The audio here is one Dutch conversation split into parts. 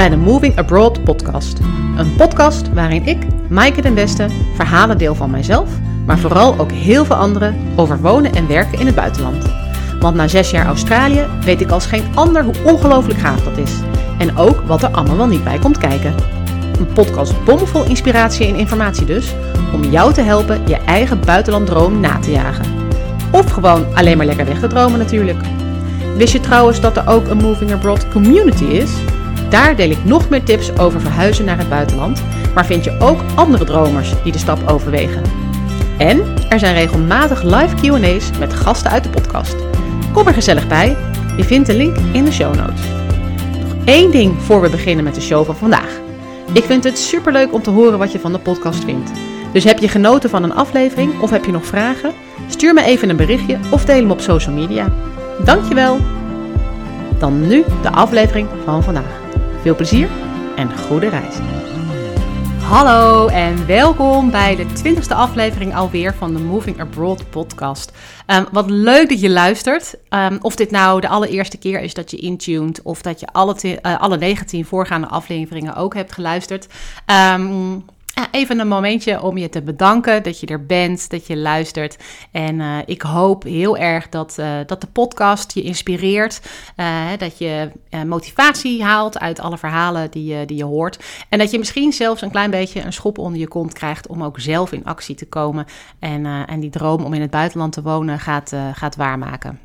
bij de Moving Abroad podcast. Een podcast waarin ik, Maaike den Beste, verhalen deel van mijzelf, maar vooral ook heel veel anderen over wonen en werken in het buitenland. Want na zes jaar Australië weet ik als geen ander hoe ongelooflijk gaaf dat is. En ook wat er allemaal wel niet bij komt kijken. Een podcast bomvol inspiratie en informatie dus, om jou te helpen je eigen buitenlanddroom na te jagen. Of gewoon alleen maar lekker weg te dromen natuurlijk. Wist je trouwens dat er ook een Moving Abroad community is? Daar deel ik nog meer tips over verhuizen naar het buitenland, maar vind je ook andere dromers die de stap overwegen. En er zijn regelmatig live QA's met gasten uit de podcast. Kom er gezellig bij. Je vindt de link in de show notes. Nog één ding voor we beginnen met de show van vandaag. Ik vind het superleuk om te horen wat je van de podcast vindt. Dus heb je genoten van een aflevering of heb je nog vragen? Stuur me even een berichtje of deel hem op social media. Dankjewel! Dan nu de aflevering van vandaag. Veel plezier en goede reis. Hallo en welkom bij de twintigste aflevering alweer van de Moving Abroad podcast. Um, wat leuk dat je luistert. Um, of dit nou de allereerste keer is dat je intuned of dat je alle, uh, alle 19 voorgaande afleveringen ook hebt geluisterd. Um, even een momentje om je te bedanken dat je er bent, dat je luistert. En uh, ik hoop heel erg dat, uh, dat de podcast je inspireert. Uh, dat je motivatie haalt uit alle verhalen die je, die je hoort. En dat je misschien zelfs een klein beetje een schop onder je kont krijgt om ook zelf in actie te komen. En, en die droom om in het buitenland te wonen gaat, gaat waarmaken.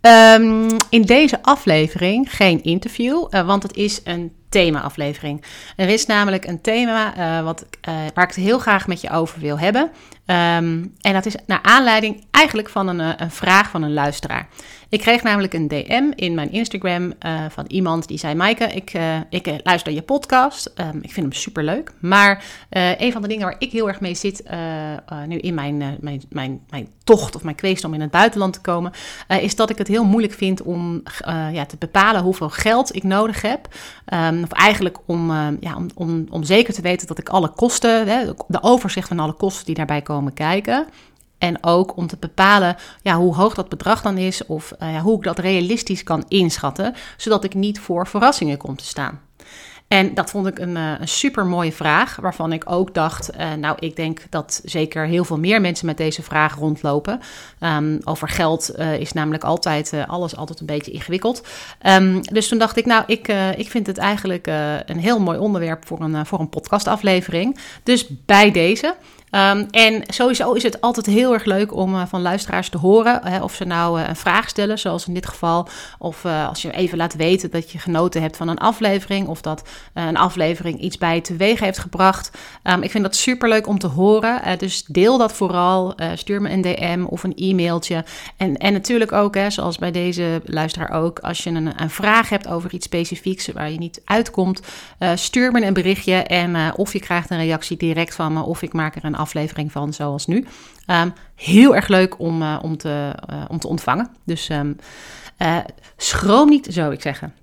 Um, in deze aflevering geen interview, want het is een thema-aflevering. Er is namelijk een thema uh, wat, uh, waar ik het heel graag met je over wil hebben. Um, en dat is naar aanleiding eigenlijk van een, eh, een vraag van een luisteraar. Ik kreeg namelijk een DM in mijn Instagram uh, van iemand die zei: Maaike, ik, uh, ik luister je podcast. Um, ik vind hem super leuk. Maar een van de dingen waar ik heel erg mee zit nu in mijn, mijn, mijn, mijn tocht of mijn kweest om in het buitenland te komen, is dat ik het heel moeilijk vind om ja, te bepalen hoeveel geld ik nodig heb. Um, of eigenlijk om, uh, ja, om, om, om zeker te weten dat ik alle kosten, hè, de overzicht van alle kosten die daarbij komen kijken. En ook om te bepalen ja, hoe hoog dat bedrag dan is of ja, hoe ik dat realistisch kan inschatten, zodat ik niet voor verrassingen kom te staan. En dat vond ik een, eh, een super mooie vraag, waarvan ik ook dacht, uh, nou, ik denk dat zeker heel veel meer mensen met deze vraag rondlopen. Um, over geld is namelijk altijd, alles altijd een beetje ingewikkeld. Um, dus toen dacht ik, nou, ik, ik vind het eigenlijk een heel mooi onderwerp voor een, voor een podcastaflevering. Dus bij deze. Um, en sowieso is het altijd heel erg leuk om uh, van luisteraars te horen hè, of ze nou uh, een vraag stellen, zoals in dit geval, of uh, als je even laat weten dat je genoten hebt van een aflevering of dat een aflevering iets bij je teweeg heeft gebracht. Um, ik vind dat super leuk om te horen, dus deel dat vooral, stuur me een DM of een e-mailtje. En, en natuurlijk ook, hè, zoals bij deze luisteraar ook, als je een, een vraag hebt over iets specifieks waar je niet uitkomt, stuur me een berichtje en of je krijgt een reactie direct van me of ik maak er een aflevering van, zoals nu. Um, heel erg leuk om, uh, om, te, uh, om te ontvangen. Dus um, uh, schroom niet, zou ik zeggen.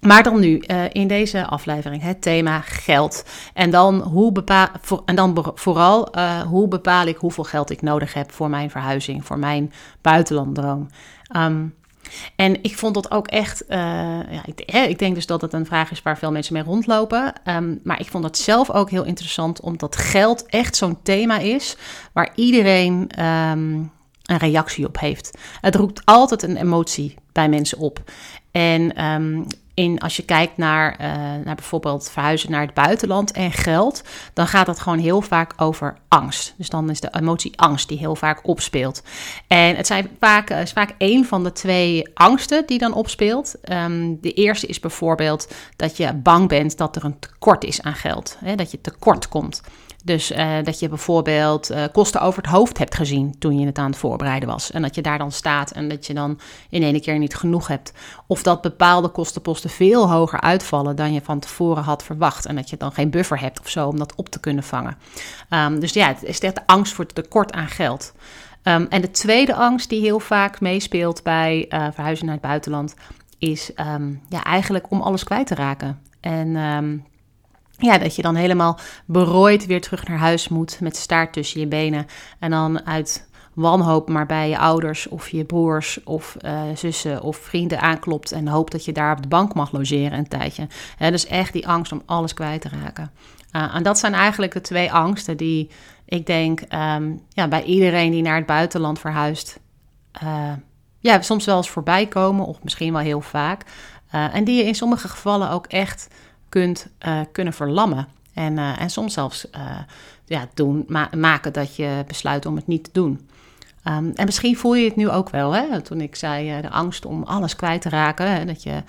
Maar dan nu in deze aflevering het thema geld. En dan, hoe bepaal, voor, en dan vooral hoe bepaal ik hoeveel geld ik nodig heb voor mijn verhuizing, voor mijn buitenlanddroom. Um, en ik vond dat ook echt, uh, ja, ik, ik, denk dus dat het een vraag is waar veel mensen mee rondlopen. Um, maar ik vond dat zelf ook heel interessant, omdat geld echt zo'n thema is waar iedereen um, een reactie op heeft. Het roept altijd een emotie bij mensen op. En um, in, als je kijkt naar, uh, naar bijvoorbeeld verhuizen naar het buitenland en geld, dan gaat het gewoon heel vaak over angst. Dus dan is de emotie angst die heel vaak opspeelt. En het zijn vaak, is vaak één van de twee angsten die dan opspeelt. Um, de eerste is bijvoorbeeld dat je bang bent dat er een tekort is aan geld, hè, dat je tekort komt. Dus uh, dat je bijvoorbeeld uh, kosten over het hoofd hebt gezien toen je het aan het voorbereiden was. En dat je daar dan staat en dat je dan in één keer niet genoeg hebt. Of dat bepaalde kostenposten veel hoger uitvallen dan je van tevoren had verwacht. En dat je dan geen buffer hebt of zo om dat op te kunnen vangen. Um, dus ja, het is echt de angst voor het tekort aan geld. Um, en de tweede angst die heel vaak meespeelt bij uh, verhuizen naar het buitenland, is um, ja, eigenlijk om alles kwijt te raken. En ja, dat je dan helemaal berooid weer terug naar huis moet met staart tussen je benen. En dan uit wanhoop maar bij je ouders of je broers of uh, zussen of vrienden aanklopt en hoopt dat je daar op de bank mag logeren een tijdje. Dus echt die angst om alles kwijt te raken. Uh, en dat zijn eigenlijk de twee angsten die ik denk um, ja, bij iedereen die naar het buitenland verhuist, uh, ja, soms wel eens voorbij komen, of misschien wel heel vaak. En die je in sommige gevallen ook echt kunt kunnen verlammen. En, en soms zelfs ja, doen, ma maken dat je besluit om het niet te doen. Um, en misschien voel je het nu ook wel, hè? toen ik zei de angst om alles kwijt te raken. Dat je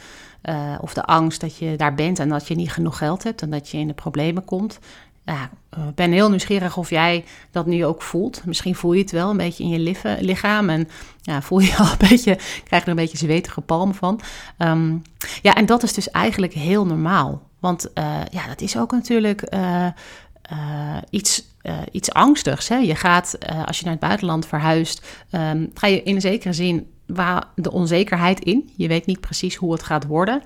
of de angst dat je daar bent en dat je niet genoeg geld hebt en dat je in de problemen komt. Ja, ik ben heel nieuwsgierig of jij dat nu ook voelt. Misschien voel je het wel een beetje in je lichaam en ja, voel je al een beetje, krijg je er een beetje zwetige palm van. Um, ja, en dat is dus eigenlijk heel normaal. Want uh, ja, dat is ook natuurlijk iets uh, iets angstigs. Hè? Je gaat, als je naar het buitenland verhuist, um, ga je in een zekere zin waar de onzekerheid in. Je weet niet precies hoe het gaat worden.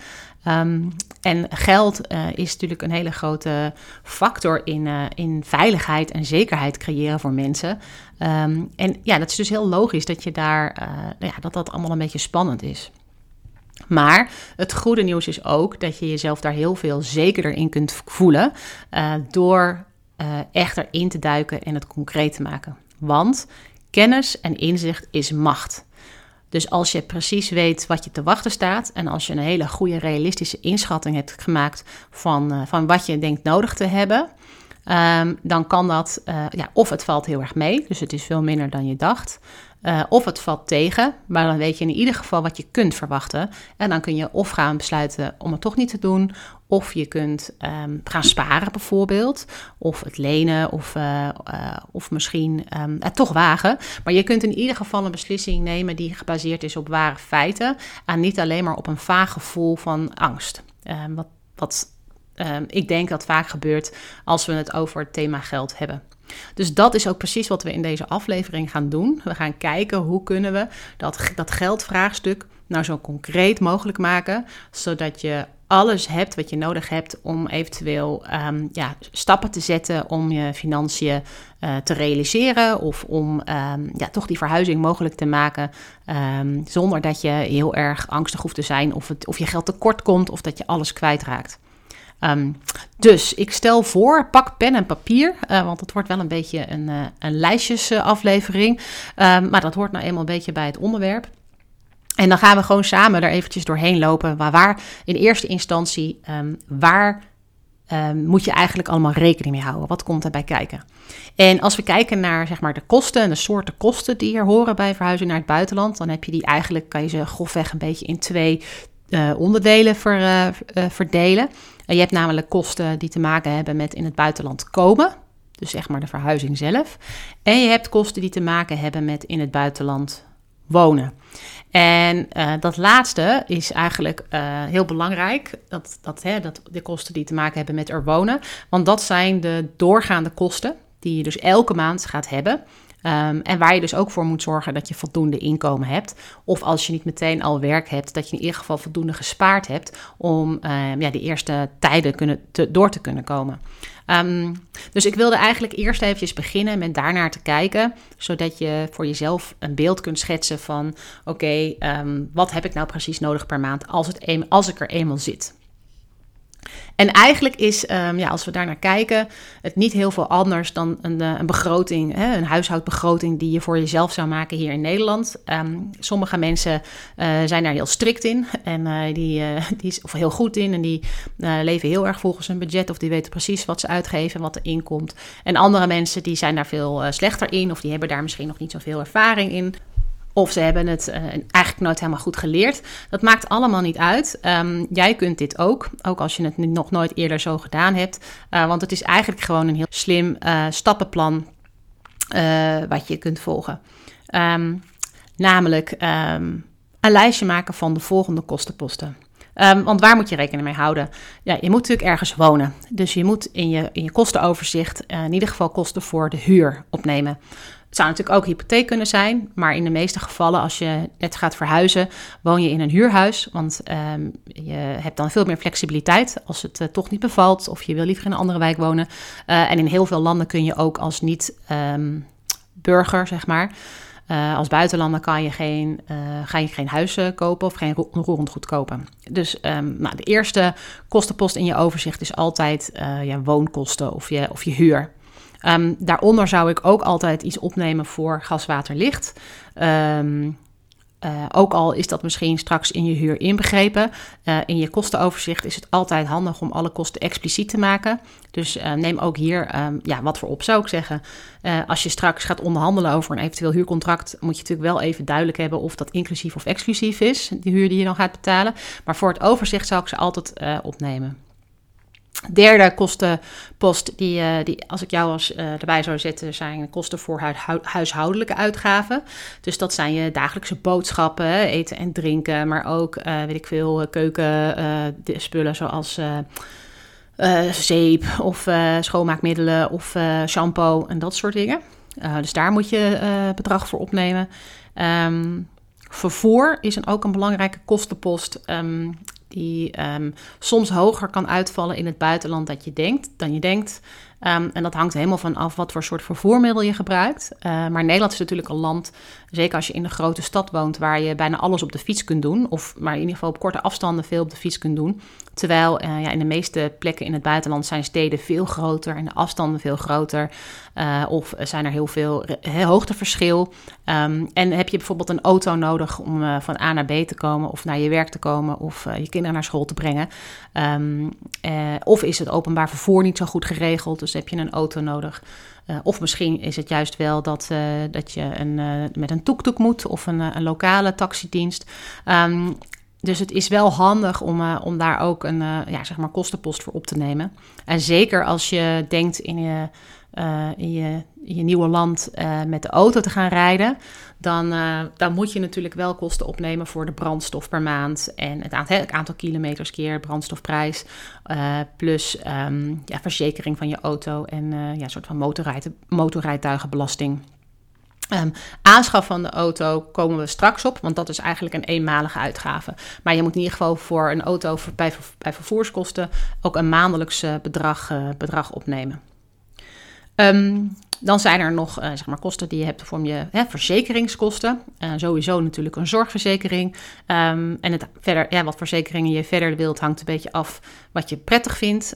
Um, en geld is natuurlijk een hele grote factor in, in veiligheid en zekerheid creëren voor mensen. Um, en ja, dat is dus heel logisch dat je daar, ja, dat dat allemaal een beetje spannend is. Maar het goede nieuws is ook dat je jezelf daar heel veel zekerder in kunt voelen uh, door uh, echt erin te duiken en het concreet te maken. Want kennis en inzicht is macht. Dus als je precies weet wat je te wachten staat en als je een hele goede realistische inschatting hebt gemaakt van, uh, van wat je denkt nodig te hebben, um, dan kan dat, ja, of het valt heel erg mee, dus het is veel minder dan je dacht. Uh, of het valt tegen, maar dan weet je in ieder geval wat je kunt verwachten. En dan kun je of gaan besluiten om het toch niet te doen, of je kunt um, gaan sparen bijvoorbeeld, of het lenen, of, uh, uh, of misschien um, het toch wagen. Maar je kunt in ieder geval een beslissing nemen die gebaseerd is op ware feiten en niet alleen maar op een vaag gevoel van angst. Um, wat, wat ik denk dat vaak gebeurt als we het over het thema geld hebben. Dus dat is ook precies wat we in deze aflevering gaan doen. We gaan kijken hoe kunnen we dat, dat geldvraagstuk nou zo concreet mogelijk maken, zodat je alles hebt wat je nodig hebt om eventueel um, ja, stappen te zetten om je financiën uh, te realiseren of om um, ja, toch die verhuizing mogelijk te maken um, zonder dat je heel erg angstig hoeft te zijn of, of je geld tekort komt of dat je alles kwijtraakt. Um, dus ik stel voor, pak pen en papier, uh, want het wordt wel een beetje een, uh, een lijstjesaflevering. Um, maar dat hoort nou eenmaal een beetje bij het onderwerp. En dan gaan we gewoon samen er eventjes doorheen lopen. Maar waar in eerste instantie, um, waar moet je eigenlijk allemaal rekening mee houden? Wat komt erbij kijken? En als we kijken naar zeg maar, de kosten en de soorten kosten die hier horen bij verhuizing naar het buitenland, dan heb je die eigenlijk, kan je ze grofweg een beetje in twee uh, onderdelen ver, uh, verdelen. je hebt namelijk kosten die te maken hebben met in het buitenland komen. Dus zeg maar de verhuizing zelf. En je hebt kosten die te maken hebben met in het buitenland wonen. En dat laatste is eigenlijk heel belangrijk. Dat, dat, hè, dat de kosten die te maken hebben met er wonen. Want dat zijn de doorgaande kosten die je dus elke maand gaat hebben. Um, en waar je dus ook voor moet zorgen dat je voldoende inkomen hebt. Of als je niet meteen al werk hebt, dat je in ieder geval voldoende gespaard hebt om um, ja, de eerste tijden kunnen door te kunnen komen. Um, dus ik wilde eigenlijk eerst eventjes beginnen met daarnaar te kijken, zodat je voor jezelf een beeld kunt schetsen van: oké, wat heb ik nou precies nodig per maand als, het als ik er eenmaal zit. En eigenlijk is, um, ja, als we daar naar kijken, het niet heel veel anders dan een, eh, een begroting, hè, een huishoudbegroting die je voor jezelf zou maken hier in Nederland. Um, sommige mensen uh, zijn daar heel strikt in en uh, die, die is of heel goed in en die leven heel erg volgens hun budget of die weten precies wat ze uitgeven en wat er inkomt. En andere mensen die zijn daar veel slechter in of die hebben daar misschien nog niet zoveel ervaring in. Of ze hebben het uh, eigenlijk nooit helemaal goed geleerd. Dat maakt allemaal niet uit. Um, jij kunt dit ook, ook als je het nog nooit eerder zo gedaan hebt. Uh, want het is eigenlijk gewoon een heel slim uh, stappenplan wat je kunt volgen. Um, namelijk um, een lijstje maken van de volgende kostenposten. Want waar moet je rekening mee houden? Ja, je moet natuurlijk ergens wonen. Dus je moet in je, in je kostenoverzicht in ieder geval kosten voor de huur opnemen. Het zou natuurlijk ook hypotheek kunnen zijn, maar in de meeste gevallen, als je net gaat verhuizen, woon je in een huurhuis. Want um, je hebt dan veel meer flexibiliteit als het uh, toch niet bevalt of je wil liever in een andere wijk wonen. Uh, en in heel veel landen kun je ook als niet-burger, ehm, zeg maar, als buitenlander kan je geen, ga je geen huis kopen of geen roerend goed kopen. Dus um, nou, de eerste kostenpost in je overzicht is altijd ja, woonkosten of je, of je huur. Um, daaronder zou ik ook altijd iets opnemen voor gas, water, licht. Um, uh, ook al is dat misschien straks in je huur inbegrepen, uh, in je kostenoverzicht is het altijd handig om alle kosten expliciet te maken. Dus uh, neem ook hier um, ja, wat voor op, zou ik zeggen. als je straks gaat onderhandelen over een eventueel huurcontract, moet je natuurlijk wel even duidelijk hebben of dat inclusief of exclusief is, die huur die je dan gaat betalen. Maar voor het overzicht zou ik ze altijd opnemen. Derde kostenpost, die, uh, die als ik jou als, uh, erbij zou zetten, zijn kosten voor huishoudelijke uitgaven. Dus dat zijn je dagelijkse boodschappen, eten en drinken, maar ook, uh, weet ik veel, keukenspullen zoals zeep of schoonmaakmiddelen of shampoo en dat soort dingen. dus daar moet je bedrag voor opnemen. Um, vervoer is een, ook een belangrijke kostenpost. Um, die um, soms hoger kan uitvallen in het buitenland dat je denkt, dan je denkt. Um, en dat hangt helemaal van af wat voor soort vervoermiddel je gebruikt. Uh, maar Nederland is natuurlijk een land, zeker als je in een grote stad woont, waar je bijna alles op de fiets kunt doen. Of maar in ieder geval op korte afstanden veel op de fiets kunt doen. Terwijl uh, ja, in de meeste plekken in het buitenland zijn steden veel groter en de afstanden veel groter. Uh, of zijn er heel veel hoogteverschil. Um, en heb je bijvoorbeeld een auto nodig om van A naar B te komen of naar je werk te komen of je kinderen naar school te brengen. Um, of is het openbaar vervoer niet zo goed geregeld, dus heb je een auto nodig. of misschien is het juist wel dat, dat je een, met een toektoek moet of een, een lokale taxidienst. Um, dus het is wel handig om, uh, om daar ook een uh, ja, zeg maar kostenpost voor op te nemen. En zeker als je denkt in je, in je, je nieuwe land met de auto te gaan rijden, dan, dan moet je natuurlijk wel kosten opnemen voor de brandstof per maand en het aantal, aantal kilometers keer brandstofprijs, plus um, ja, verzekering van je auto en ja, een soort van motorrijd, motorrijtuigenbelasting. Um, aanschaf van de auto komen we straks op, want dat is eigenlijk een eenmalige uitgave. Maar je moet in ieder geval voor een auto bij, bij vervoerskosten ook een maandelijks bedrag, uh, bedrag opnemen. Um, dan zijn er nog uh, zeg maar kosten die je hebt voor je hè, verzekeringskosten. Sowieso natuurlijk een zorgverzekering. Um, en het verder, ja, wat verzekeringen je verder wilt, hangt een beetje af wat je prettig vindt.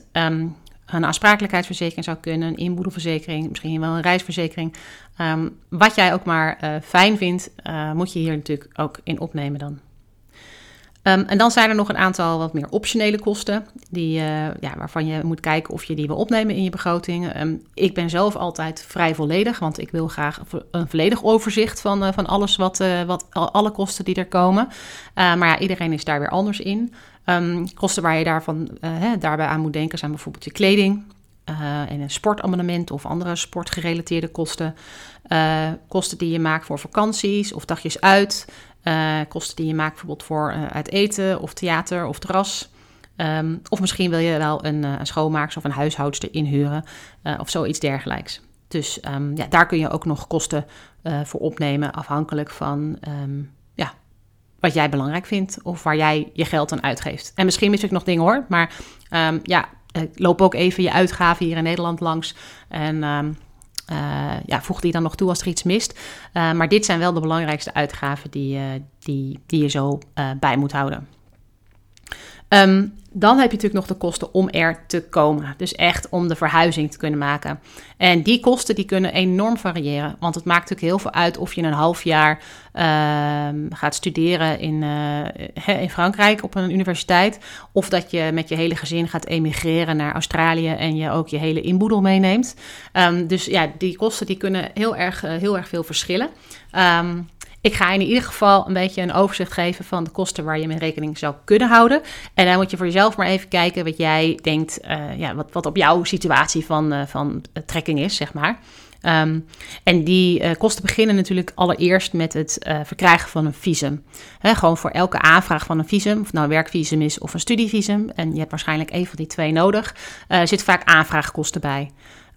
Een aansprakelijkheidsverzekering zou kunnen, een inboedelverzekering, misschien wel een reisverzekering. Um, wat jij ook maar uh, fijn vindt, uh, moet je hier natuurlijk ook in opnemen dan. Um, en dan zijn er nog een aantal wat meer optionele kosten, die, uh, ja, waarvan je moet kijken of je die wil opnemen in je begroting. Um, ik ben zelf altijd vrij volledig, want ik wil graag een volledig overzicht van, van alles wat, wat alle kosten die er komen. maar ja, iedereen is daar weer anders in. Um, kosten waar je daarvan, hè, daarbij aan moet denken zijn bijvoorbeeld je kleding uh, en een sportabonnement of andere sportgerelateerde kosten. Uh, kosten die je maakt voor vakanties of dagjes uit. kosten die je maakt bijvoorbeeld voor uit eten of theater of terras. Um, of misschien wil je wel een, een schoonmaakster of een huishoudster inhuren of zoiets dergelijks. Dus um, ja, daar kun je ook nog kosten voor opnemen afhankelijk van wat jij belangrijk vindt of waar jij je geld aan uitgeeft. En misschien mis ik nog dingen hoor, maar um, ja, loop ook even je uitgaven hier in Nederland langs en um, uh, ja, voeg die dan nog toe als er iets mist. Uh, maar dit zijn wel de belangrijkste uitgaven die, die, die je zo bij moet houden. Um, dan heb je natuurlijk nog de kosten om er te komen. Dus echt om de verhuizing te kunnen maken. En die kosten die kunnen enorm variëren. Want het maakt natuurlijk heel veel uit of je een half jaar uh, gaat studeren in, uh, in Frankrijk op een universiteit. Of dat je met je hele gezin gaat emigreren naar Australië en je ook je hele inboedel meeneemt. Um, dus ja, die kosten die kunnen heel erg, uh, heel erg veel verschillen. Ik ga in ieder geval een beetje een overzicht geven van de kosten waar je mee rekening zou kunnen houden. En dan moet je voor jezelf maar even kijken wat jij denkt, uh, ja, wat, wat op jouw situatie van, uh, van trekking is, zeg maar. Um, en die uh, kosten beginnen natuurlijk allereerst met het verkrijgen van een visum. Gewoon voor elke aanvraag van een visum, of nou een werkvisum is of een studievisum, en je hebt waarschijnlijk een van die twee nodig, uh, zit vaak aanvraagkosten bij.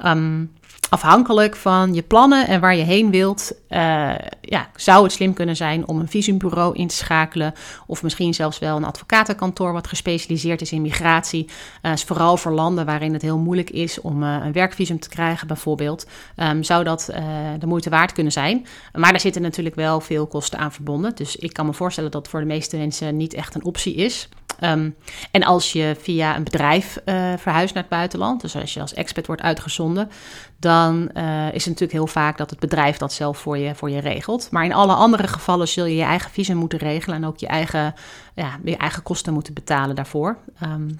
Um, afhankelijk van je plannen en waar je heen wilt, uh, ja, zou het slim kunnen zijn om een visumbureau in te schakelen. Of misschien zelfs wel een advocatenkantoor wat gespecialiseerd is in migratie. Uh, vooral voor landen waarin het heel moeilijk is om uh, een werkvisum te krijgen, bijvoorbeeld. Um, zou dat de moeite waard kunnen zijn. Maar daar zitten natuurlijk wel veel kosten aan verbonden. Dus ik kan me voorstellen dat voor de meeste mensen niet echt een optie is. Um, en als je via een bedrijf uh, verhuist naar het buitenland, dus als je als expert wordt uitgezonden, dan uh, is het natuurlijk heel vaak dat het bedrijf dat zelf voor je, voor je regelt. Maar in alle andere gevallen zul je je eigen visum moeten regelen en ook je eigen, ja, je eigen kosten moeten betalen daarvoor. Um,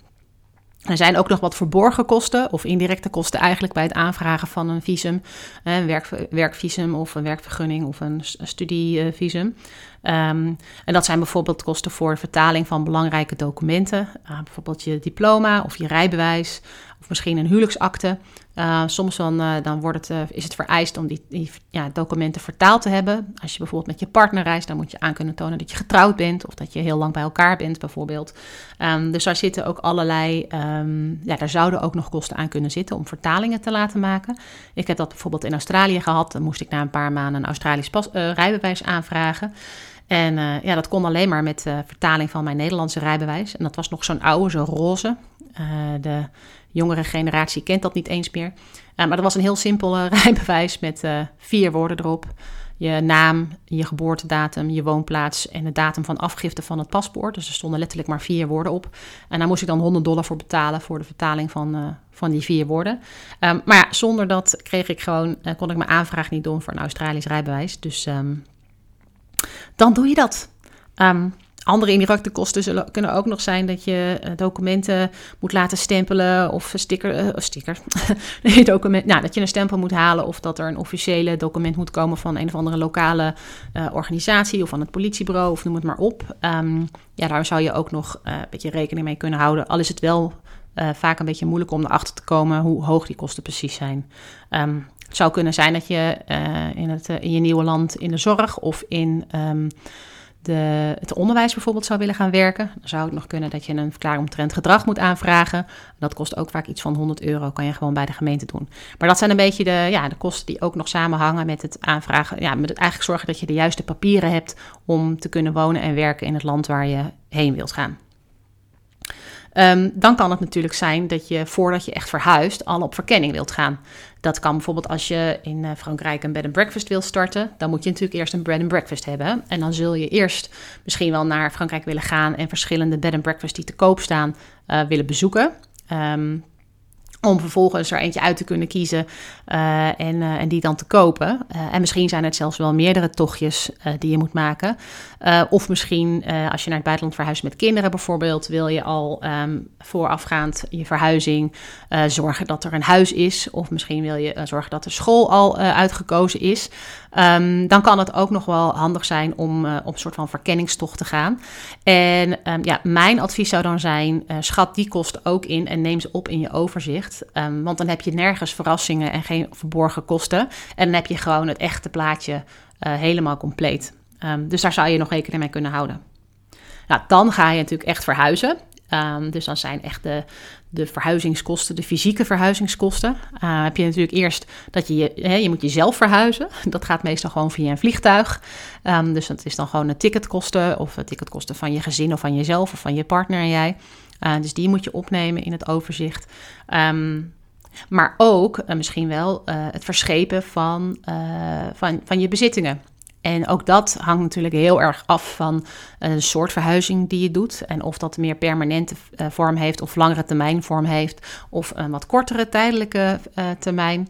er zijn ook nog wat verborgen kosten of indirecte kosten eigenlijk bij het aanvragen van een visum, een werk, werkvisum of een werkvergunning of een studievisum. Um, en dat zijn bijvoorbeeld kosten voor vertaling van belangrijke documenten, uh, bijvoorbeeld je diploma of je rijbewijs of misschien een huwelijksakte. Uh, soms dan, uh, dan wordt het, is het vereist om die, ja, documenten vertaald te hebben. Als je bijvoorbeeld met je partner reist, dan moet je aan kunnen tonen dat je getrouwd bent of dat je heel lang bij elkaar bent, bijvoorbeeld. Um, dus daar zitten ook allerlei, um, ja, daar zouden ook nog kosten aan kunnen zitten om vertalingen te laten maken. Ik heb dat bijvoorbeeld in Australië gehad. Dan moest ik na een paar maanden een Australisch pas, rijbewijs aanvragen. En uh, ja, dat kon alleen maar met uh, vertaling van mijn Nederlandse rijbewijs. En dat was nog zo'n oude, zo'n roze. Uh, de jongere generatie kent dat niet eens meer. maar dat was een heel simpel rijbewijs met vier woorden erop. Je naam, je geboortedatum, je woonplaats en de datum van afgifte van het paspoort. Dus er stonden letterlijk maar vier woorden op. En daar moest ik dan 100 dollar voor betalen voor de vertaling van, van die vier woorden. Um, maar ja, zonder dat kreeg ik gewoon, kon ik mijn aanvraag niet doen voor een Australisch rijbewijs. Dus um, dan doe je dat. Um, andere indirecte kosten zullen, kunnen ook nog zijn dat je uh, documenten moet laten stempelen of sticker, uh, sticker. document, nou, dat je een stempel moet halen of dat er een officiële document moet komen van een of andere lokale uh, organisatie of van het politiebureau of noem het maar op. Um, ja, daar zou je ook nog een beetje rekening mee kunnen houden. Al is het wel vaak een beetje moeilijk om erachter te komen hoe hoog die kosten precies zijn. Um, het zou kunnen zijn dat je uh, in, het, uh, in je nieuwe land in de zorg of in um, de, het onderwijs bijvoorbeeld zou willen gaan werken. Dan zou het nog kunnen dat je een verklaring omtrent gedrag moet aanvragen. Dat kost ook vaak iets van 100 euro, kan je gewoon bij de gemeente doen. Maar dat zijn een beetje de, ja, de kosten die ook nog samenhangen met het aanvragen. Ja, met het eigenlijk zorgen dat je de juiste papieren hebt om te kunnen wonen en werken in het land waar je heen wilt gaan. Um, dan kan het natuurlijk zijn dat je voordat je echt verhuist al op verkenning wilt gaan. Dat kan bijvoorbeeld als je in uh, Frankrijk een bed and breakfast wil starten. Dan moet je natuurlijk eerst een bed and breakfast hebben. En dan zul je eerst misschien wel naar Frankrijk willen gaan en verschillende bed and breakfast die te koop staan uh, willen bezoeken. Um, om vervolgens er eentje uit te kunnen kiezen uh, en, en die dan te kopen. En misschien zijn het zelfs wel meerdere tochtjes die je moet maken. Of misschien als je naar het buitenland verhuist met kinderen bijvoorbeeld, wil je al um, voorafgaand je verhuizing zorgen dat er een huis is. Of misschien wil je zorgen dat de school al uitgekozen is. Um, dan kan het ook nog wel handig zijn om op een soort van verkenningstocht te gaan. En um, ja, mijn advies zou dan zijn: schat die kosten ook in en neem ze op in je overzicht. Want dan heb je nergens verrassingen en geen verborgen kosten. En dan heb je gewoon het echte plaatje helemaal compleet. Um, dus daar zou je nog rekening mee kunnen houden. Nou, dan ga je natuurlijk echt verhuizen. Um, dus dan zijn echt de, de verhuizingskosten, de fysieke verhuizingskosten. Uh, heb je natuurlijk eerst dat je, je, je moet jezelf verhuizen. Dat gaat meestal gewoon via een vliegtuig. Dus dat is dan gewoon de ticketkosten of de ticketkosten van je gezin of van jezelf of van je partner en jij. Dus die moet je opnemen in het overzicht. Maar ook uh, misschien wel uh, het verschepen van, van, van je bezittingen. En ook dat hangt natuurlijk heel erg af van een soort verhuizing die je doet. En of dat meer permanente vorm heeft of langere termijn vorm heeft. Of een wat kortere tijdelijke termijn.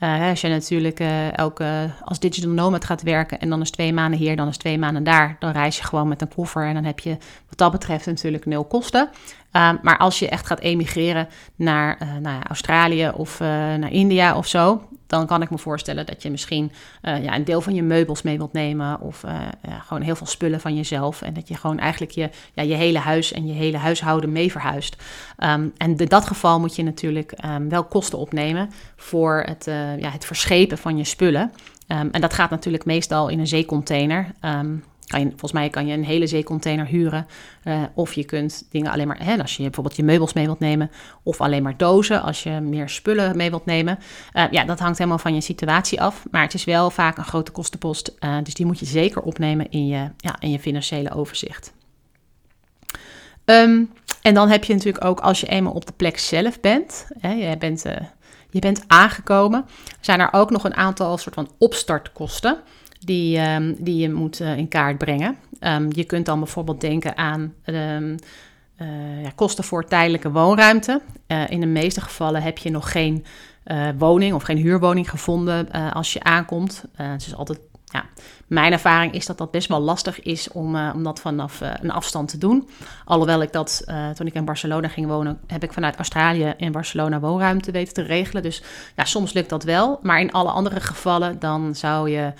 Uh, als je natuurlijk elke, als digital nomad gaat werken en dan is twee maanden hier, dan is twee maanden daar, dan reis je gewoon met een koffer en dan heb je wat dat betreft natuurlijk nul kosten. Uh, maar als je echt gaat emigreren naar nou ja, Australië of naar India of zo, dan kan ik me voorstellen dat je misschien uh, ja, een deel van je meubels mee wilt nemen. Of uh, ja, gewoon heel veel spullen van jezelf. En dat je gewoon eigenlijk je, ja, je hele huis en je hele huishouden mee verhuist. Um, en in dat geval moet je natuurlijk um, wel kosten opnemen voor het, ja, het verschepen van je spullen. Um, en dat gaat natuurlijk meestal in een zeecontainer. Volgens mij kan je een hele zeecontainer huren. Uh, of je kunt dingen alleen maar, hè, als je bijvoorbeeld je meubels mee wilt nemen. Of alleen maar dozen als je meer spullen mee wilt nemen. Uh, ja, dat hangt helemaal van je situatie af. Maar het is wel vaak een grote kostenpost. Uh, dus die moet je zeker opnemen in je, ja, in je financiële overzicht. Um, en dan heb je natuurlijk ook als je eenmaal op de plek zelf bent. Hè, je, bent je bent aangekomen. Zijn er ook nog een aantal soort van opstartkosten die, um, die je moet uh, in kaart brengen. Um, je kunt dan bijvoorbeeld denken aan um, uh, ja, kosten voor tijdelijke woonruimte. Uh, in de meeste gevallen heb je nog geen woning of geen huurwoning gevonden als je aankomt. het is altijd ja, mijn ervaring is dat dat best wel lastig is om, uh, om dat vanaf uh, een afstand te doen. Alhoewel ik dat uh, toen ik in Barcelona ging wonen, heb ik vanuit Australië in Barcelona woonruimte weten te regelen. Dus ja, soms lukt dat wel. Maar in alle andere gevallen, dan zou je,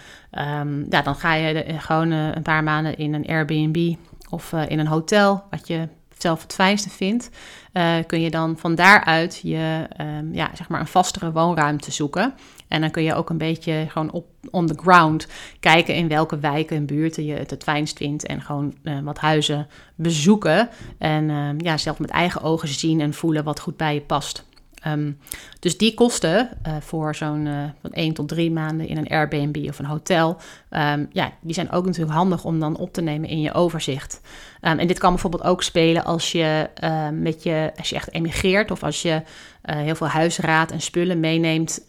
um, ja, dan ga je de, gewoon een paar maanden in een Airbnb of in een hotel, wat je zelf het fijnste vindt, uh, kun je dan van daaruit je, um, ja, zeg maar een vastere woonruimte zoeken. En dan kun je ook een beetje gewoon op on the ground kijken in welke wijken en buurten je het het fijnst vindt. En gewoon uh, wat huizen bezoeken. En uh, ja, zelf met eigen ogen zien en voelen wat goed bij je past. Um, dus die kosten uh, voor zo'n uh, van 1 tot 3 maanden in een Airbnb of een hotel, um, ja, die zijn ook natuurlijk handig om dan op te nemen in je overzicht. Um, en dit kan bijvoorbeeld ook spelen als je, met je, als je echt emigreert of als je uh, heel veel huisraad en spullen meeneemt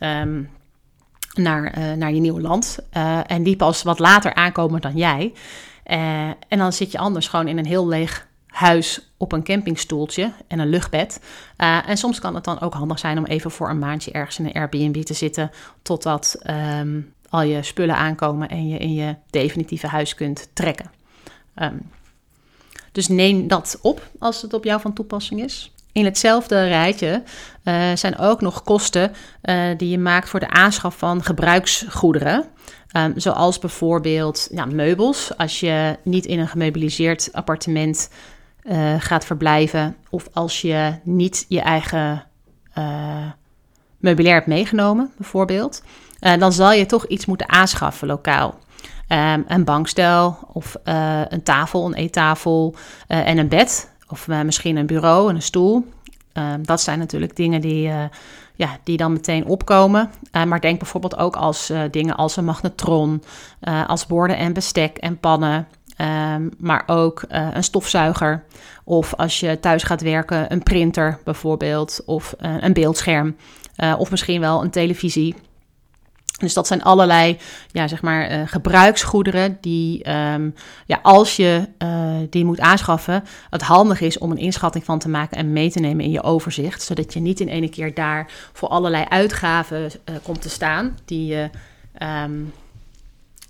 naar, naar je nieuwe land. En die pas wat later aankomen dan jij. En dan zit je anders gewoon in een heel leeg huis op een campingstoeltje en een luchtbed. en soms kan het dan ook handig zijn om even voor een maandje ergens in een Airbnb te zitten. Totdat um, al je spullen aankomen en je in je definitieve huis kunt trekken. Um, dus neem dat op als het op jou van toepassing is. In hetzelfde rijtje uh, zijn ook nog kosten uh, die je maakt voor de aanschaf van gebruiksgoederen. Um, zoals bijvoorbeeld ja, meubels. Als je niet in een gemeubeliseerd appartement uh, gaat verblijven. Of als je niet je eigen meubilair hebt meegenomen, bijvoorbeeld. dan zal je toch iets moeten aanschaffen lokaal. Um, een bankstel of een tafel, een eettafel en een bed. Of uh, misschien een bureau en een stoel. Uh, dat zijn natuurlijk dingen die, uh, ja, die dan meteen opkomen. maar denk bijvoorbeeld ook als dingen als een magnetron, als borden en bestek en pannen. Um, maar ook een stofzuiger. Of als je thuis gaat werken, een printer bijvoorbeeld. Of een beeldscherm. of misschien wel een televisie. Dus dat zijn allerlei ja, zeg maar, gebruiksgoederen die, um, ja, als je die moet aanschaffen, het handig is om een inschatting van te maken en mee te nemen in je overzicht. Zodat je niet in ene keer daar voor allerlei uitgaven komt te staan die, um,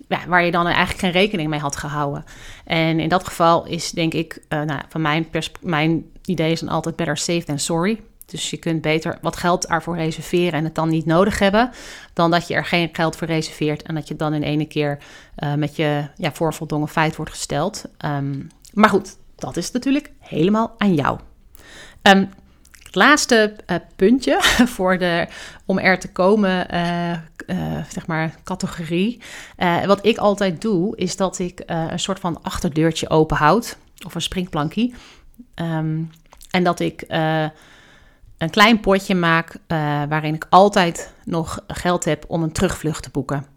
waar je dan eigenlijk geen rekening mee had gehouden. En in dat geval is denk ik, nou, van mijn, mijn idee is dan altijd better safe than sorry. Dus je kunt beter wat geld ervoor reserveren en het dan niet nodig hebben, dan dat je er geen geld voor reserveert en dat je dan in ene keer uh, met je ja, voorvoldongen feit wordt gesteld. Um, maar goed, dat is natuurlijk helemaal aan jou. Um, laatste uh, puntje voor de, om er te komen, uh, zeg maar, categorie. wat ik altijd doe, is dat ik een soort van achterdeurtje open houd, of een springplankie. Um, en dat ik een klein potje maak uh, waarin ik altijd nog geld heb om een terugvlucht te boeken.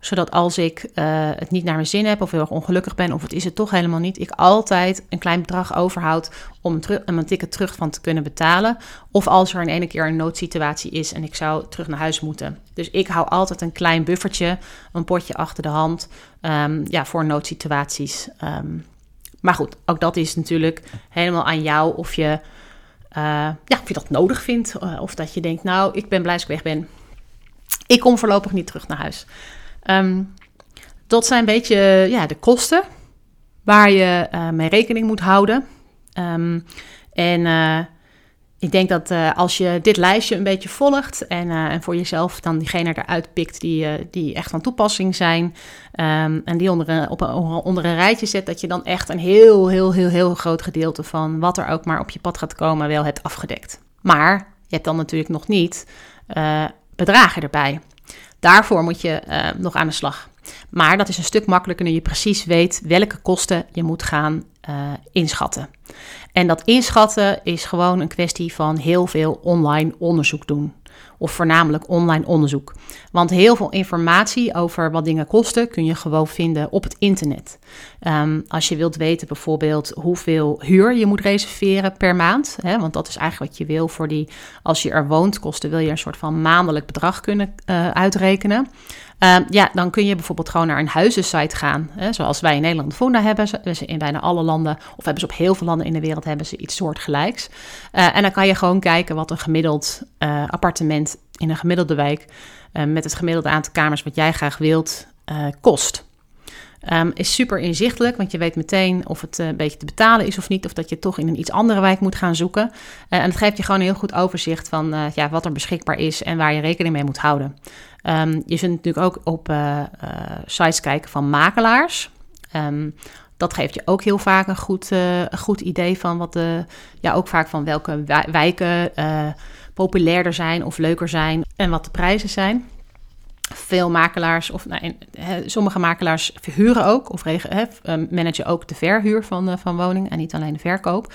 Zodat als ik uh, het niet naar mijn zin heb of heel erg ongelukkig ben of het is het toch helemaal niet, ik altijd een klein bedrag overhoud om een ticket terug van te kunnen betalen. Of als er in ene keer een noodsituatie is en ik zou terug naar huis moeten. Dus ik hou altijd een klein buffertje, een potje achter de hand um, ja, voor noodsituaties. Um, maar goed, ook dat is natuurlijk helemaal aan jou of je uh, ja, of je dat nodig vindt. Uh, of dat je denkt, nou, ik ben blij dat ik weg ben. Ik kom voorlopig niet terug naar huis. Um, dat zijn een beetje ja, de kosten waar je uh, mee rekening moet houden. Um, en ik denk dat als je dit lijstje een beetje volgt en, en voor jezelf dan diegene eruit pikt die, die echt van toepassing zijn um, en die onder een, op een, onder een rijtje zet, dat je dan echt een heel, heel, heel, heel groot gedeelte van wat er ook maar op je pad gaat komen wel hebt afgedekt. Maar je hebt dan natuurlijk nog niet bedragen erbij. Daarvoor moet je nog aan de slag. Maar dat is een stuk makkelijker nu je precies weet welke kosten je moet gaan uh, inschatten. En dat inschatten is gewoon een kwestie van heel veel online onderzoek doen of voornamelijk online onderzoek. Want heel veel informatie over wat dingen kosten kun je gewoon vinden op het internet. Um, als je wilt weten bijvoorbeeld hoeveel huur je moet reserveren per maand, hè, want dat is eigenlijk wat je wil voor die, als je er woont, kosten wil je een soort van maandelijk bedrag kunnen uh, uitrekenen. Um, ja, dan kun je bijvoorbeeld gewoon naar een huizensite gaan. Hè, zoals wij in Nederland Funda hebben. Ze in bijna alle landen, of hebben ze op heel veel landen in de wereld, hebben ze iets soortgelijks. Uh, en dan kan je gewoon kijken wat een gemiddeld uh, appartement in een gemiddelde wijk, uh, met het gemiddelde aantal kamers wat jij graag wilt, kost. Um, is super inzichtelijk, want je weet meteen of het een beetje te betalen is of niet, of dat je toch in een iets andere wijk moet gaan zoeken. En het geeft je gewoon een heel goed overzicht van ja, wat er beschikbaar is en waar je rekening mee moet houden. Um, je kunt natuurlijk ook op uh, sites kijken van makelaars. Um, dat geeft je ook heel vaak een goed, een goed idee van wat de, ja, ook vaak van welke wijken populairder zijn of leuker zijn en wat de prijzen zijn. Veel makelaars, of nou, sommige makelaars verhuren ook of ehm, managen ook de verhuur van, van woningen en niet alleen de verkoop.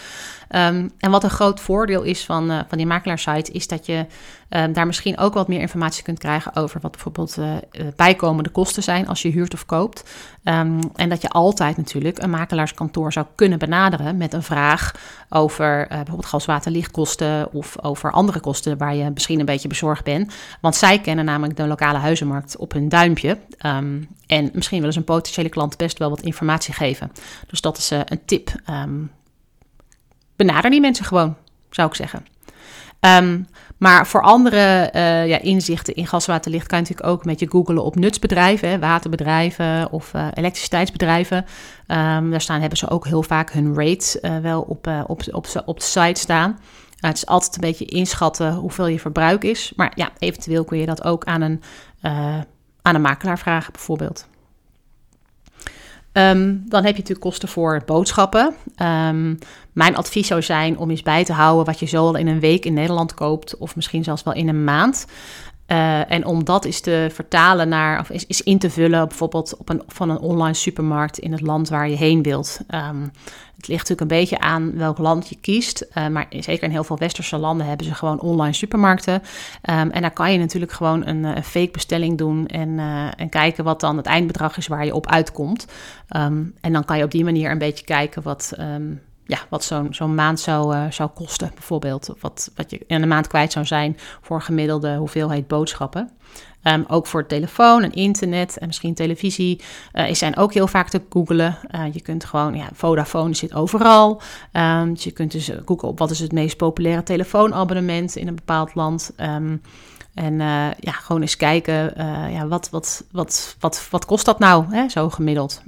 Um, en wat een groot voordeel is van, uh, van die makelaarsite, is dat je um, daar misschien ook wat meer informatie kunt krijgen over wat bijvoorbeeld uh, bijkomende kosten zijn als je huurt of koopt. Um, en dat je altijd natuurlijk een makelaarskantoor zou kunnen benaderen met een vraag over bijvoorbeeld gas-water-lichtkosten of over andere kosten waar je misschien een beetje bezorgd bent. Want zij kennen namelijk de lokale huizenmarkt op hun duimpje. En misschien willen ze een potentiële klant best wel wat informatie geven. Dus dat is een tip. Benader die mensen gewoon, zou ik zeggen. Um, maar voor andere uh, ja, inzichten in gaswaterlicht kan je natuurlijk ook een beetje googlen op nutsbedrijven, waterbedrijven of uh, elektriciteitsbedrijven. Um, daar staan, hebben ze ook heel vaak hun rates uh, wel op, op, op, op de site staan. het is altijd een beetje inschatten hoeveel je verbruik is. Maar ja, eventueel kun je dat ook aan een, aan een makelaar vragen, bijvoorbeeld. Um, dan heb je natuurlijk kosten voor boodschappen. Um, mijn advies zou zijn om eens bij te houden wat je zo al in een week in Nederland koopt, of misschien zelfs wel in een maand. Uh, en om dat eens te vertalen naar, of is, is in te vullen, bijvoorbeeld op een, van een online supermarkt in het land waar je heen wilt. Um, het ligt natuurlijk een beetje aan welk land je kiest. Uh, maar zeker in heel veel westerse landen hebben ze gewoon online supermarkten. Um, en daar kan je natuurlijk gewoon een, een fake bestelling doen en, uh, en kijken wat dan het eindbedrag is waar je op uitkomt. Um, en dan kan je op die manier een beetje kijken wat ja, wat zo'n zo'n maand zou, zou kosten, bijvoorbeeld. Wat, wat je in een maand kwijt zou zijn voor gemiddelde hoeveelheid boodschappen. Um, ook voor telefoon en internet en misschien televisie uh, zijn ook heel vaak te googelen. Uh, je kunt gewoon, ja, Vodafone zit overal. Um, dus je kunt dus googlen op wat is het meest populaire telefoonabonnement in een bepaald land. Um, en ja, gewoon eens kijken, ja, wat, wat, wat, wat, wat kost dat nou, hè, zo gemiddeld?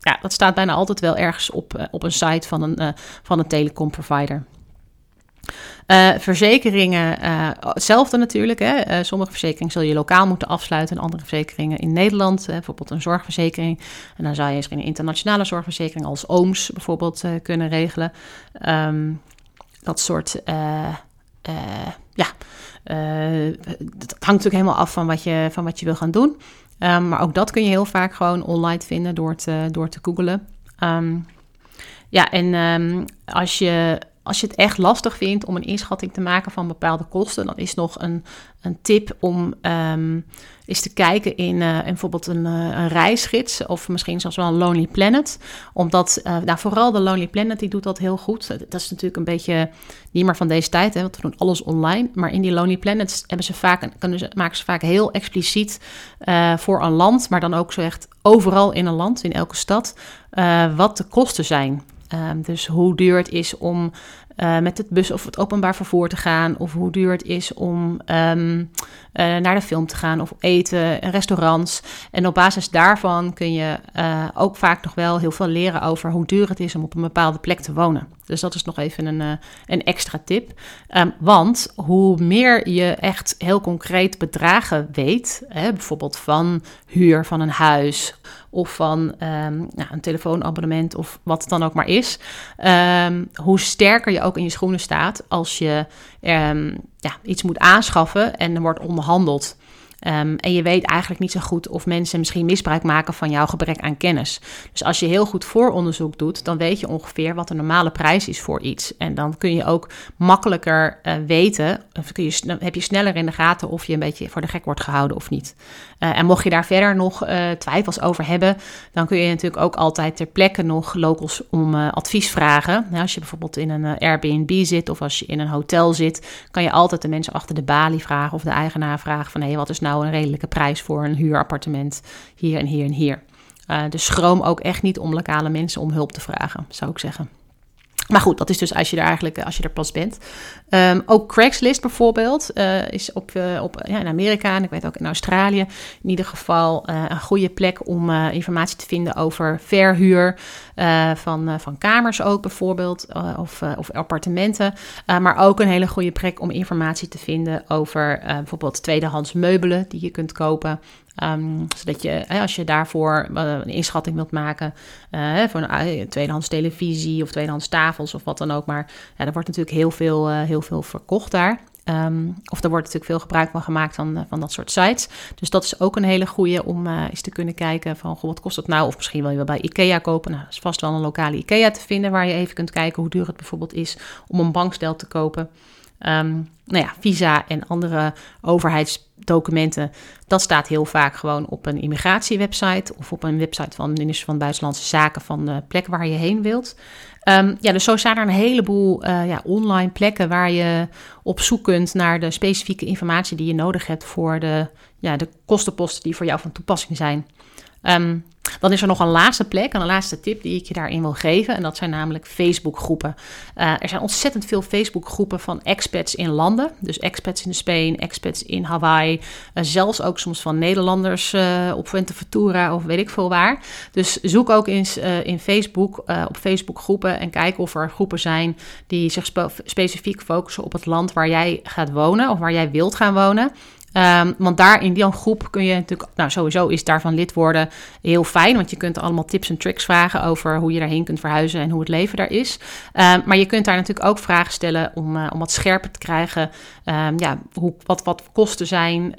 Ja, dat staat bijna altijd wel ergens op, op een site van een, van een telecomprovider. Uh, verzekeringen, uh, hetzelfde natuurlijk. Hè. Uh, sommige verzekeringen zul je lokaal moeten afsluiten en andere verzekeringen in Nederland. bijvoorbeeld een zorgverzekering. En dan zou je misschien een internationale zorgverzekering als OOMS bijvoorbeeld kunnen regelen. Um, dat soort, ja, dat hangt natuurlijk helemaal af van wat je, van wat je wil gaan doen. Um, maar ook dat kun je heel vaak gewoon online vinden door te, door te googlen. Um, ja, en als je als je het echt lastig vindt om een inschatting te maken van bepaalde kosten, dan is nog een, een tip om um, eens te kijken in, in bijvoorbeeld een, uh, een reisgids of misschien zelfs wel een Lonely Planet. Omdat, uh, vooral de Lonely Planet die doet dat heel goed. Dat is natuurlijk een beetje niet meer van deze tijd, hè, want we doen alles online. Maar in die Lonely Planets hebben ze vaak, maken ze vaak heel expliciet voor een land, maar dan ook zo echt overal in een land, in elke stad, wat de kosten zijn. Um, dus hoe duur het is om uh, met het bus of het openbaar vervoer te gaan, of hoe duur het is om um, uh, naar de film te gaan of eten, restaurants. En op basis daarvan kun je uh, ook vaak nog wel heel veel leren over hoe duur het is om op een bepaalde plek te wonen. Dus dat is nog even een, een extra tip. Um, want hoe meer je echt heel concreet bedragen weet, hè, bijvoorbeeld van huur van een huis of van nou, een telefoonabonnement of wat het dan ook maar is, um, hoe sterker je ook in je schoenen staat als je ja, iets moet aanschaffen en er wordt onderhandeld. Ehm, en je weet eigenlijk niet zo goed of mensen misschien misbruik maken van jouw gebrek aan kennis. Dus als je heel goed vooronderzoek doet, dan weet je ongeveer wat de normale prijs is voor iets. En dan kun je ook makkelijker uh, weten, of heb je sneller in de gaten of je een beetje voor de gek wordt gehouden of niet. Uh, en mocht je daar verder nog uh, twijfels over hebben, dan kun je natuurlijk ook altijd ter plekke nog locals om advies vragen. Nou, als je bijvoorbeeld in een Airbnb zit of als je in een hotel zit, kan je altijd de mensen achter de balie vragen of de eigenaar vragen van hé, wat is nou een redelijke prijs voor een huurappartement hier en hier en hier. Uh, dus schroom ook echt niet om lokale mensen om hulp te vragen, zou ik zeggen. Maar goed, dat is dus als je er eigenlijk als je er pas bent. Um, ook Craigslist bijvoorbeeld uh, is op, uh, op, ja, in Amerika en ik weet ook in Australië in ieder geval een goede plek om informatie te vinden over verhuur van, van kamers ook bijvoorbeeld of, of appartementen. maar ook een hele goede plek om informatie te vinden over bijvoorbeeld tweedehands meubelen die je kunt kopen. Um, zodat je, als je daarvoor een inschatting wilt maken uh, voor een tweedehands televisie of tweedehands tafels of wat dan ook. Maar ja, er wordt natuurlijk heel veel, heel veel verkocht daar. Um, of er wordt natuurlijk veel gebruik van gemaakt van, van dat soort sites. Dus dat is ook een hele goede om eens te kunnen kijken van goh, wat kost dat nou? Of misschien wil je wel bij IKEA kopen. Nou, er is vast wel een lokale IKEA te vinden waar je even kunt kijken hoe duur het bijvoorbeeld is om een bankstel te kopen. Um, nou ja, visa en andere overheidsdocumenten, dat staat heel vaak gewoon op een immigratiewebsite of op een website van de minister van Buitenlandse Zaken van de plek waar je heen wilt. Um, ja, dus zo staan er een heleboel uh, ja, online plekken waar je op zoek kunt naar de specifieke informatie die je nodig hebt voor de, ja, de kostenposten die voor jou van toepassing zijn. Um, dan is er nog een laatste plek, een laatste tip die ik je daarin wil geven. En dat zijn namelijk Facebookgroepen. Uh, er zijn ontzettend veel Facebookgroepen van expats in landen. Dus expats in Spanje, expats in Hawaii. Uh, zelfs ook soms van Nederlanders uh, op Fuerteventura of weet ik veel waar. Dus zoek ook eens in Facebook, op Facebookgroepen en kijk of er groepen zijn die zich spe specifiek focussen op het land waar jij gaat wonen of waar jij wilt gaan wonen. Um, want daar in die groep kun je natuurlijk, nou sowieso is daarvan lid worden heel fijn, want je kunt allemaal tips en tricks vragen over hoe je daarheen kunt verhuizen en hoe het leven daar is. Um, maar je kunt daar natuurlijk ook vragen stellen om, uh, om wat scherper te krijgen, um, ja, hoe, wat, wat kosten zijn,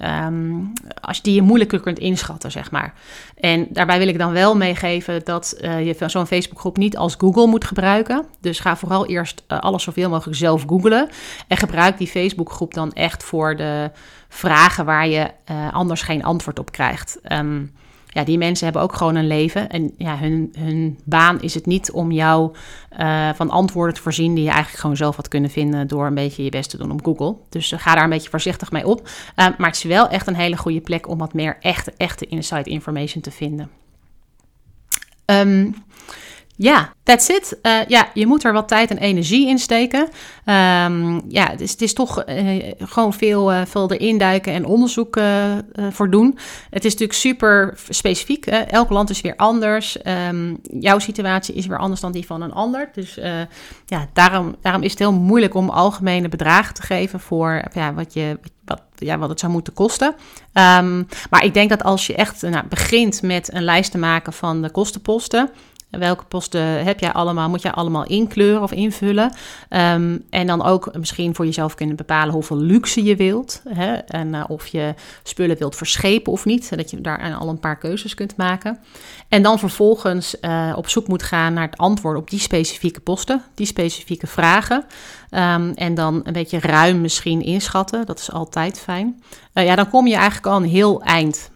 als die je moeilijker kunt inschatten, zeg maar. En daarbij wil ik dan wel meegeven dat uh, je zo'n Facebookgroep niet als Google moet gebruiken. Dus ga vooral eerst uh, alles zoveel mogelijk zelf googlen en gebruik die Facebookgroep dan echt voor de vragen waar je uh, anders geen antwoord op krijgt. Um, ja, die mensen hebben ook gewoon een leven. En ja, hun, hun baan is het niet om jou uh, van antwoorden te voorzien die je eigenlijk gewoon zelf had kunnen vinden door een beetje je best te doen op Google. Dus uh, ga daar een beetje voorzichtig mee op. Uh, maar het is wel echt een hele goede plek om wat meer echte, echte inside information te vinden. Um, ja, that's it. Uh, ja, je moet er wat tijd en energie in steken. Um, ja, het is, het is toch uh, gewoon veel, uh, veel erin duiken en onderzoek voor doen. Het is natuurlijk super specifiek. Elk land is weer anders. Um, jouw situatie is weer anders dan die van een ander. Dus ja, daarom, daarom is het heel moeilijk om algemene bedragen te geven voor ja, wat, je, wat, ja, wat het zou moeten kosten. Um, maar ik denk dat als je echt nou, begint met een lijst te maken van de kostenposten Welke posten heb jij allemaal, moet jij allemaal inkleuren of invullen? Um, en dan ook misschien voor jezelf kunnen bepalen hoeveel luxe je wilt. Hè? En uh, of je spullen wilt verschepen of niet. Dat je daar al een paar keuzes kunt maken. En dan vervolgens uh, op zoek moet gaan naar het antwoord op die specifieke posten, die specifieke vragen. Um, en dan een beetje ruim misschien inschatten. Dat is altijd fijn. Uh, ja, dan kom je eigenlijk al een heel eind.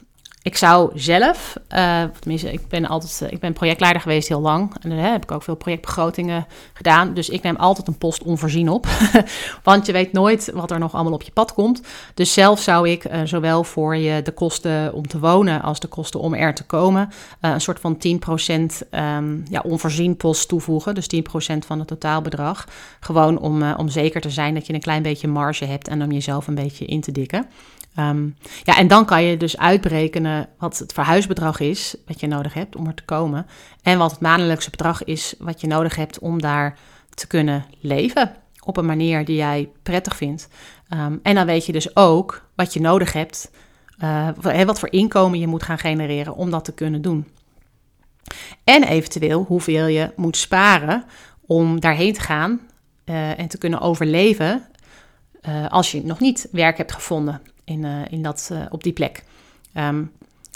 Ik zou zelf, uh, tenminste, ik ben altijd, eh, ik ben projectleider geweest heel lang. En dan heb ik ook veel projectbegrotingen gedaan. Dus ik neem altijd een post onvoorzien op. Want je weet nooit wat er nog allemaal op je pad komt. Dus zelf zou ik zowel voor je de kosten om te wonen als de kosten om er te komen, een soort van 10% um, ehm, ja, onvoorzien post toevoegen. Dus 10% van het totaalbedrag. Gewoon om, om zeker te zijn dat je een klein beetje marge hebt en om jezelf een beetje in te dikken. Um, ja, en dan kan je dus uitberekenen wat het verhuisbedrag is wat je nodig hebt om er te komen. En wat het maandelijkse bedrag is wat je nodig hebt om daar te kunnen leven. Op een manier die jij prettig vindt. Um, en dan weet je dus ook wat je nodig hebt. Uh, wat voor inkomen je moet gaan genereren om dat te kunnen doen. En eventueel hoeveel je moet sparen om daarheen te gaan uh, en te kunnen overleven uh, als je nog niet werk hebt gevonden. In, in dat, op die plek. Ehm,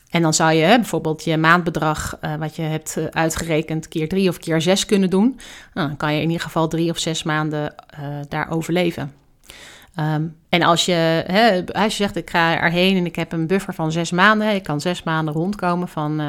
en dan zou je bijvoorbeeld je maandbedrag, wat je hebt uitgerekend, keer drie of keer zes kunnen doen. Nou, dan kan je in ieder geval drie of zes maanden daar overleven. Ehm, en als je, hè, als je zegt, ik ga erheen en ik heb een buffer van zes maanden, ik kan zes maanden rondkomen van,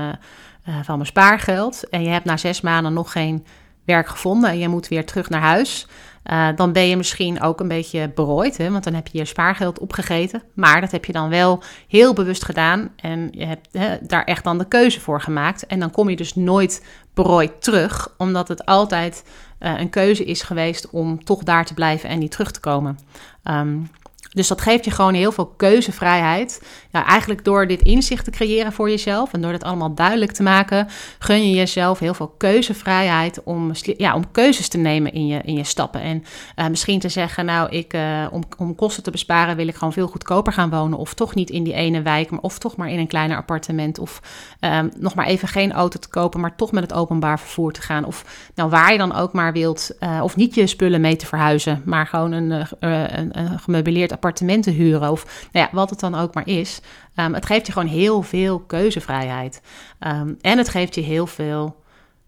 van mijn spaargeld. En je hebt na zes maanden nog geen werk gevonden en je moet weer terug naar huis. Uh, dan ben je misschien ook een beetje berooid, hè, want dan heb je je spaargeld opgegeten. Maar dat heb je dan wel heel bewust gedaan en je hebt hè, daar echt dan de keuze voor gemaakt. En dan kom je dus nooit berooid terug, omdat het altijd uh, een keuze is geweest om toch daar te blijven en niet terug te komen. Um, dus dat geeft je gewoon heel veel keuzevrijheid. Eigenlijk door dit inzicht te creëren voor jezelf en door dit allemaal duidelijk te maken, gun je jezelf heel veel keuzevrijheid om, ja, om keuzes te nemen in je, in je stappen. En uh, misschien te zeggen, nou, ik, uh, om, om kosten te besparen wil ik gewoon veel goedkoper gaan wonen. Of toch niet in die ene wijk, maar of toch maar in een kleiner appartement. Of um, nog maar even geen auto te kopen, maar toch met het openbaar vervoer te gaan. Of nou, waar je dan ook maar wilt, uh, of niet je spullen mee te verhuizen, maar gewoon een, een, een gemeubileerd appartementen huren of nou ja, wat het dan ook maar is. Um, het geeft je gewoon heel veel keuzevrijheid. Um, en het geeft je heel veel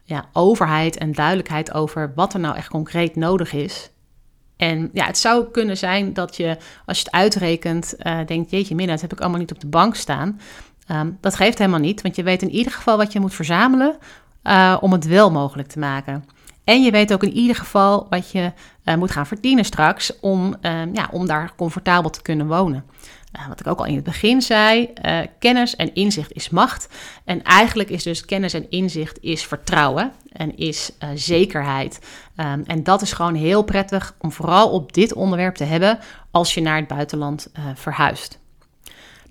ja, overheid en duidelijkheid over wat er nou echt concreet nodig is. En ja, het zou kunnen zijn dat je, als je het uitrekent, uh, denkt: Jeetje, min, dat heb ik allemaal niet op de bank staan. Um, dat geeft helemaal niet, want je weet in ieder geval wat je moet verzamelen uh, om het wel mogelijk te maken. En je weet ook in ieder geval wat je uh, moet gaan verdienen straks om, uh, ja, om daar comfortabel te kunnen wonen. Uh, wat ik ook al in het begin zei, kennis en inzicht is macht. En eigenlijk is dus kennis en inzicht is vertrouwen en is zekerheid. Um, en dat is gewoon heel prettig om vooral op dit onderwerp te hebben als je naar het buitenland verhuist.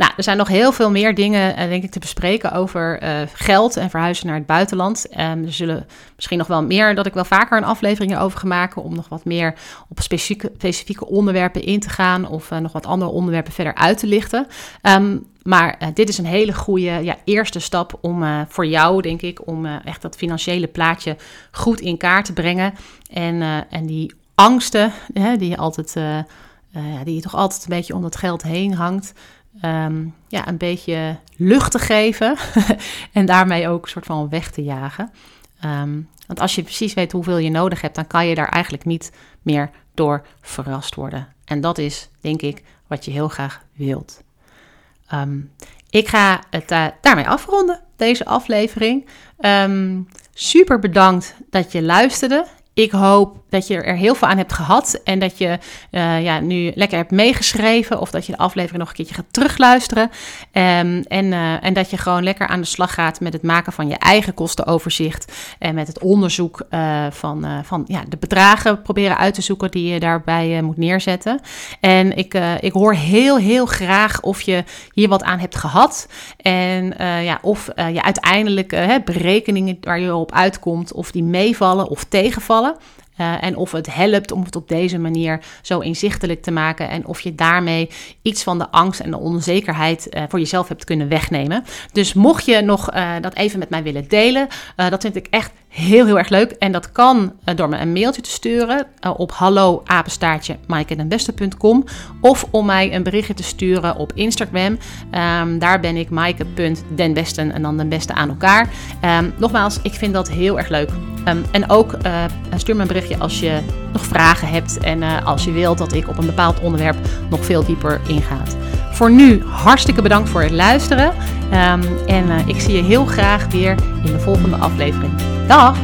Nou, er zijn nog heel veel meer dingen, uh, denk ik, te bespreken over uh, geld en verhuizen naar het buitenland. Um, er zullen misschien nog wel meer, dat ik wel vaker een aflevering over ga maken, om nog wat meer op specifieke, specifieke onderwerpen in te gaan of uh, nog wat andere onderwerpen verder uit te lichten. Um, maar dit is een hele goede ja, eerste stap om voor jou, denk ik, om echt dat financiële plaatje goed in kaart te brengen. En, en die angsten, die je altijd, die je toch altijd een beetje om dat geld heen hangt um, ja, een beetje lucht te geven en daarmee ook een soort van weg te jagen. Um, want als je precies weet hoeveel je nodig hebt, dan kan je daar eigenlijk niet meer door verrast worden. En dat is, denk ik, wat je heel graag wilt. Um, ik ga het uh, daarmee afronden, deze aflevering. super bedankt dat je luisterde. Ik hoop dat je er heel veel aan hebt gehad en dat je uh, ja, nu lekker hebt meegeschreven of dat je de aflevering nog een keertje gaat terugluisteren. Um, en, uh, en dat je gewoon lekker aan de slag gaat met het maken van je eigen kostenoverzicht en met het onderzoek uh, van, van ja, de bedragen proberen uit te zoeken die je daarbij moet neerzetten. En ik, ik hoor heel, heel graag of je hier wat aan hebt gehad en ja, of je uiteindelijk berekeningen waar je op uitkomt, of die meevallen of tegenvallen. Uh, en of het helpt om het op deze manier zo inzichtelijk te maken. En of je daarmee iets van de angst en de onzekerheid uh, voor jezelf hebt kunnen wegnemen. Dus mocht je nog uh, dat even met mij willen delen, dat vind ik echt heel, heel erg leuk. En dat kan door me een mailtje te sturen op hallo Of om mij een berichtje te sturen op Instagram. Um, daar ben ik maaike.denbesten en dan den beste aan elkaar. Um, nogmaals, ik vind dat heel erg leuk. Um, en ook stuur me een berichtje als je nog vragen hebt en als je wilt dat ik op een bepaald onderwerp nog veel dieper ingaat. Voor nu hartstikke bedankt voor het luisteren um, en uh, ik zie je heel graag weer in de volgende aflevering. Dag!